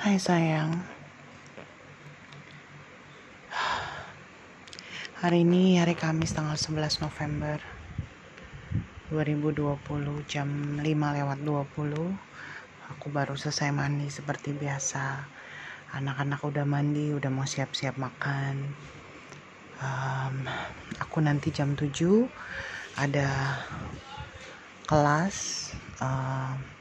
Hai sayang. Hari ini hari Kamis tanggal 11 November 2020 jam 5 lewat 20 Aku baru selesai mandi seperti biasa. Anak-anak udah mandi, udah mau siap-siap makan. Um, Aku nanti jam 7 ada kelas. Um,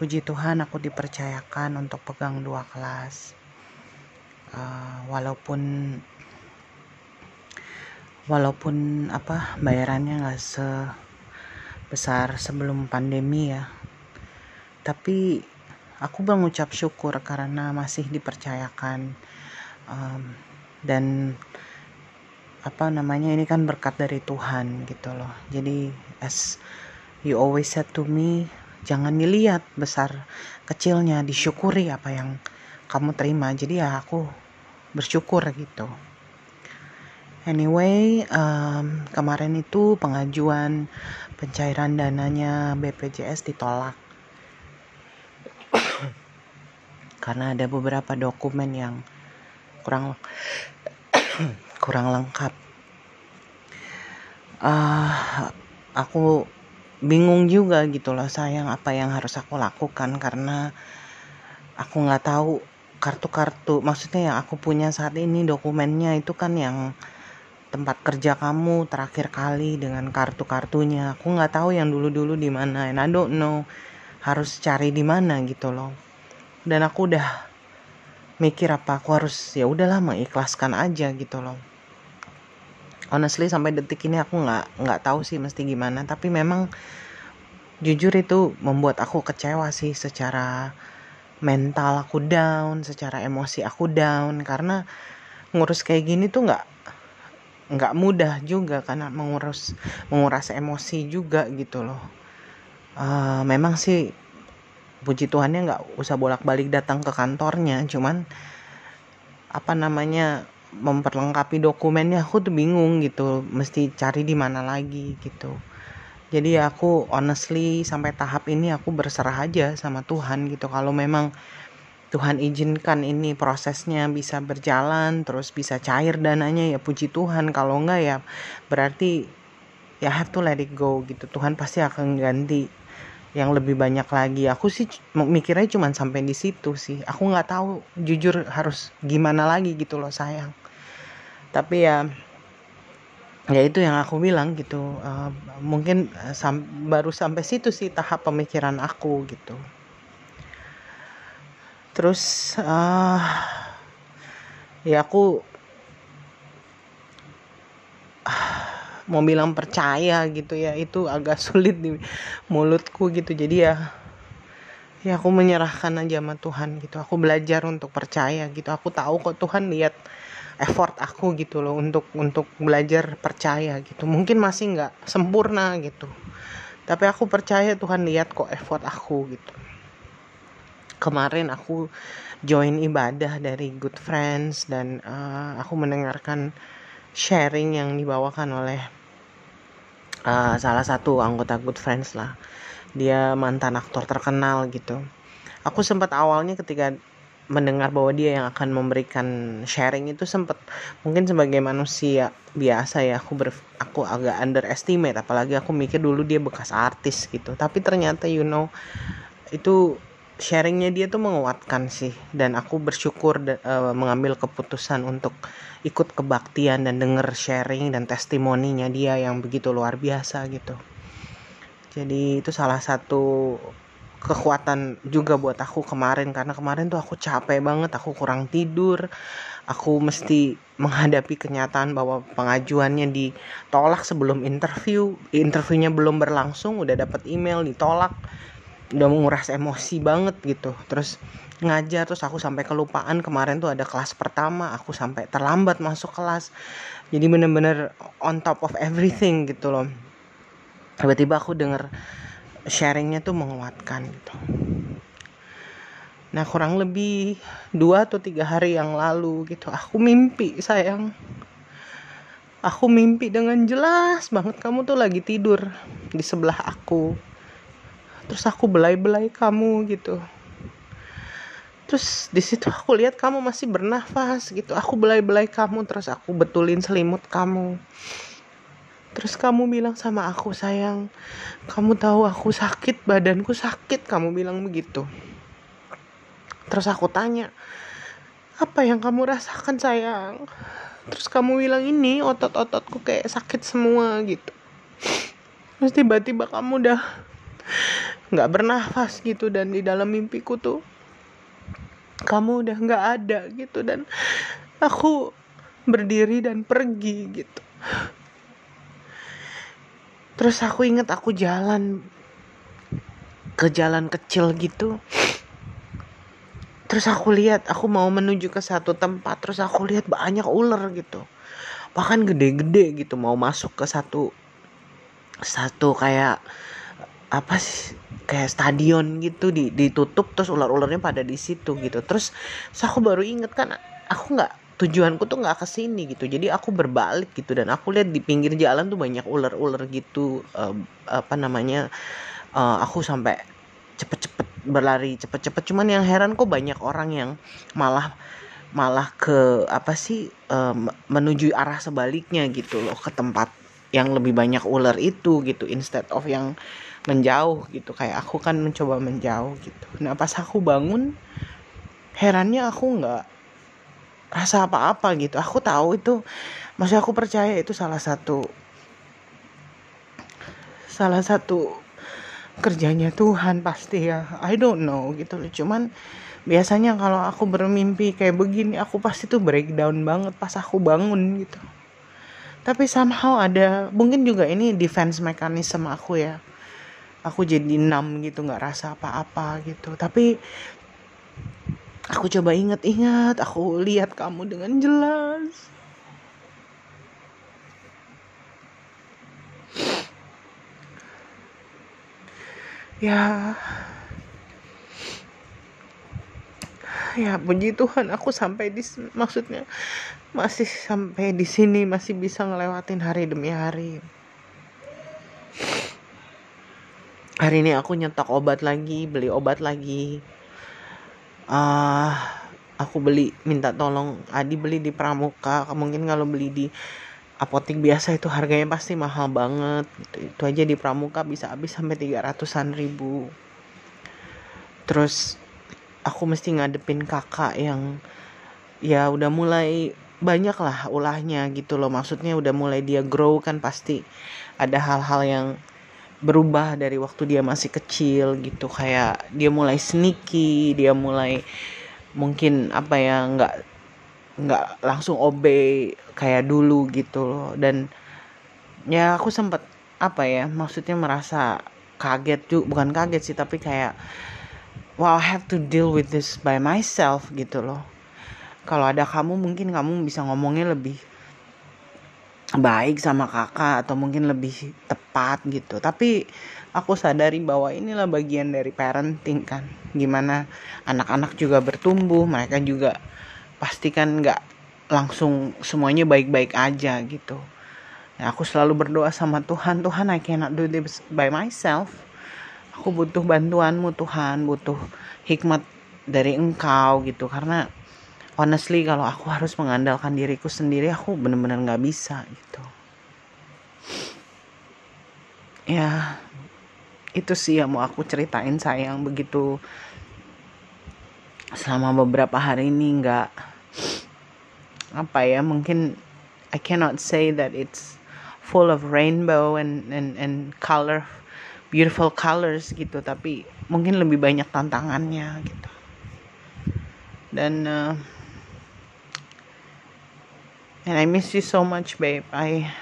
puji Tuhan aku dipercayakan untuk pegang dua kelas. Uh, walaupun walaupun apa bayarannya nggak sebesar sebelum pandemi ya. Tapi aku mengucap syukur karena masih dipercayakan. Um, dan apa namanya ini kan berkat dari Tuhan gitu loh. Jadi as you always said to me jangan dilihat besar kecilnya disyukuri apa yang kamu terima. Jadi ya aku bersyukur gitu. Anyway um, kemarin itu pengajuan pencairan dananya BPJS ditolak. Karena ada beberapa dokumen yang kurang kurang lengkap. Uh, aku bingung juga gitu loh sayang apa yang harus aku lakukan karena aku nggak tahu kartu-kartu maksudnya yang aku punya saat ini dokumennya itu kan yang tempat kerja kamu terakhir kali dengan kartu-kartunya. Aku nggak tahu yang dulu-dulu di mana and I don't know harus cari di mana gitu loh. Dan aku udah mikir apa aku harus ya udahlah mengikhlaskan aja gitu loh honestly sampai detik ini aku nggak nggak tahu sih mesti gimana. Tapi memang jujur itu membuat aku kecewa sih secara mental aku down secara emosi aku down. Karena ngurus kayak gini tuh nggak nggak mudah juga karena mengurus menguras emosi juga gitu loh. Uh, memang sih puji Tuhannya nggak usah bolak-balik datang ke kantornya. Cuman apa namanya memperlengkapi dokumennya aku tuh bingung gitu mesti cari di mana lagi gitu. Jadi aku honestly sampai tahap ini aku berserah aja sama Tuhan gitu. Kalau memang Tuhan izinkan ini prosesnya bisa berjalan terus bisa cair dananya ya puji Tuhan. Kalau enggak ya berarti ya have to let it go gitu. Tuhan pasti akan ganti yang lebih banyak lagi. Aku sih mikirnya cuma sampai di situ sih. Aku nggak tahu jujur harus gimana lagi gitu loh sayang. Tapi ya ya itu yang aku bilang gitu uh, mungkin uh, sam baru sampai situ sih tahap pemikiran aku gitu. Terus uh, ya aku uh, mau bilang percaya gitu ya itu agak sulit di mulutku gitu. Jadi ya ya aku menyerahkan aja sama Tuhan gitu. Aku belajar untuk percaya gitu. Aku tahu kok Tuhan lihat effort aku gitu loh untuk untuk belajar percaya gitu. Mungkin masih nggak sempurna gitu. Tapi aku percaya Tuhan lihat kok effort aku gitu. Kemarin aku join ibadah dari Good Friends dan uh, aku mendengarkan sharing yang dibawakan oleh uh, salah satu anggota Good Friends lah. Dia mantan aktor terkenal gitu. Aku sempat awalnya ketika mendengar bahwa dia yang akan memberikan sharing itu sempat mungkin sebagai manusia biasa ya aku ber, aku agak underestimate. Apalagi aku mikir dulu dia bekas artis gitu. Tapi ternyata you know itu sharingnya dia tuh menguatkan sih. Dan aku bersyukur uh, mengambil keputusan untuk ikut kebaktian dan denger sharing dan testimoninya dia yang begitu luar biasa gitu. Jadi itu salah satu kekuatan juga buat aku kemarin. Karena kemarin tuh aku capek banget aku kurang tidur. Aku mesti menghadapi kenyataan bahwa pengajuannya ditolak sebelum interview. Interviewnya belum berlangsung udah dapat email ditolak udah menguras emosi banget gitu. Terus ngajar terus aku sampai kelupaan. Kemarin tuh ada kelas pertama aku sampai terlambat masuk kelas. Jadi bener-bener on top of everything gitu loh. Tiba-tiba aku denger sharingnya tuh menguatkan gitu. Nah kurang lebih dua atau tiga hari yang lalu gitu aku mimpi sayang. Aku mimpi dengan jelas banget kamu tuh lagi tidur di sebelah aku terus aku belai-belai kamu gitu. Terus di situ aku lihat kamu masih bernafas gitu. Aku belai-belai kamu terus aku betulin selimut kamu. Terus kamu bilang sama aku sayang kamu tahu aku sakit badanku sakit kamu bilang begitu. Terus aku tanya apa yang kamu rasakan sayang? Terus kamu bilang ini otot-ototku kayak sakit semua gitu. Terus tiba-tiba kamu udah nggak bernafas gitu dan di dalam mimpiku tuh kamu udah nggak ada gitu dan aku berdiri dan pergi gitu. Terus aku inget aku jalan ke jalan kecil gitu. Terus aku lihat aku mau menuju ke satu tempat terus aku lihat banyak ular gitu. Bahkan gede-gede gitu mau masuk ke satu satu kayak apa sih kayak stadion gitu di ditutup terus ular-ularnya pada di situ gitu. Terus so aku baru inget kan aku nggak tujuanku tuh nggak ke sini gitu. Jadi aku berbalik gitu dan aku lihat di pinggir jalan tuh banyak ular-ular gitu uh, apa namanya uh, aku sampai cepet-cepet berlari cepet-cepet. Cuman yang heran kok banyak orang yang malah malah ke apa sih uh, menuju arah sebaliknya gitu loh ke tempat yang lebih banyak ular itu gitu instead of yang menjauh gitu. Kayak aku kan mencoba menjauh gitu. Nah pas aku bangun herannya aku nggak rasa apa-apa gitu. Aku tahu itu masih aku percaya itu salah satu salah satu kerjanya Tuhan pasti ya. I don't know gitu loh. Cuman biasanya kalau aku bermimpi kayak begini aku pasti tuh breakdown banget pas aku bangun gitu. Tapi somehow ada mungkin juga ini defense mechanism aku ya aku jadi enam gitu nggak rasa apa-apa gitu. Tapi aku coba inget-inget aku lihat kamu dengan jelas. Ya. Ya puji Tuhan aku sampai di maksudnya masih sampai di sini masih bisa ngelewatin hari demi hari hari ini aku nyetok obat lagi beli obat lagi. Uh, aku beli minta tolong Adi beli di Pramuka. Mungkin kalau beli di apotek biasa itu harganya pasti mahal banget. Gitu. itu aja di Pramuka bisa habis sampai 300an ribu. Terus aku mesti ngadepin kakak yang ya udah mulai banyak lah ulahnya gitu loh. Maksudnya udah mulai dia grow kan pasti ada hal-hal yang berubah dari waktu dia masih kecil gitu. Kayak dia mulai sneaky dia mulai mungkin apa ya nggak nggak langsung obey kayak dulu gitu loh. Dan ya aku sempet apa ya maksudnya merasa kaget juga bukan kaget sih tapi kayak wow I have to deal with this by myself gitu loh. Kalau ada kamu mungkin kamu bisa ngomongnya lebih baik sama kakak atau mungkin lebih tepat gitu. Tapi aku sadari bahwa inilah bagian dari parenting kan. Gimana anak-anak juga bertumbuh mereka juga pasti kan nggak langsung semuanya baik-baik aja gitu. Nah, aku selalu berdoa sama Tuhan Tuhan I cannot do this by myself. Aku butuh bantuanmu Tuhan butuh hikmat dari engkau gitu. Karena honestly kalau aku harus mengandalkan diriku sendiri aku bener-bener nggak bisa gitu ya itu sih yang mau aku ceritain sayang begitu selama beberapa hari ini nggak apa ya mungkin I cannot say that it's full of rainbow and and and color beautiful colors gitu tapi mungkin lebih banyak tantangannya gitu dan uh, And I miss you so much, babe. I.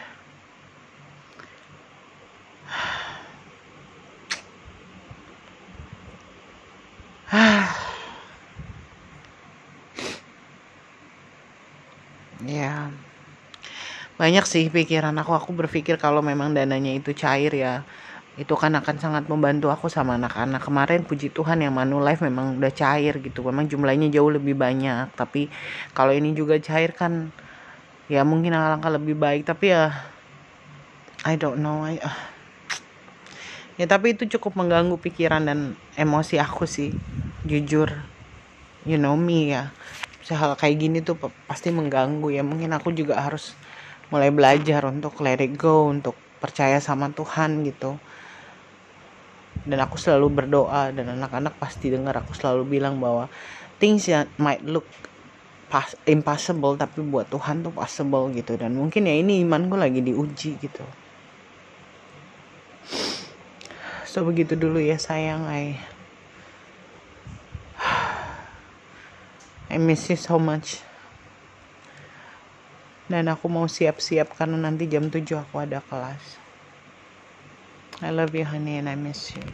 ya banyak sih pikiran aku. Aku berpikir kalau memang dananya itu cair ya itu kan akan sangat membantu aku sama anak-anak. Kemarin puji Tuhan yang Manulife memang udah cair gitu. Memang jumlahnya jauh lebih banyak. Tapi kalau ini juga cair kan ya mungkin alangkah lebih baik. Tapi ya I don't know. I, uh, ya tapi itu cukup mengganggu pikiran dan emosi aku sih. Jujur you know me ya. Hal kayak gini tuh pasti mengganggu ya. Mungkin aku juga harus mulai belajar untuk let it go untuk percaya sama Tuhan gitu. Dan aku selalu berdoa dan anak-anak pasti dengar aku selalu bilang bahwa things that might look impossible tapi buat Tuhan tuh possible gitu. Dan mungkin ya ini imanku lagi diuji gitu. So begitu dulu ya sayang. I I miss you so much dan aku mau siap-siap karena nanti jam 7 aku ada kelas. I love you honey and I miss you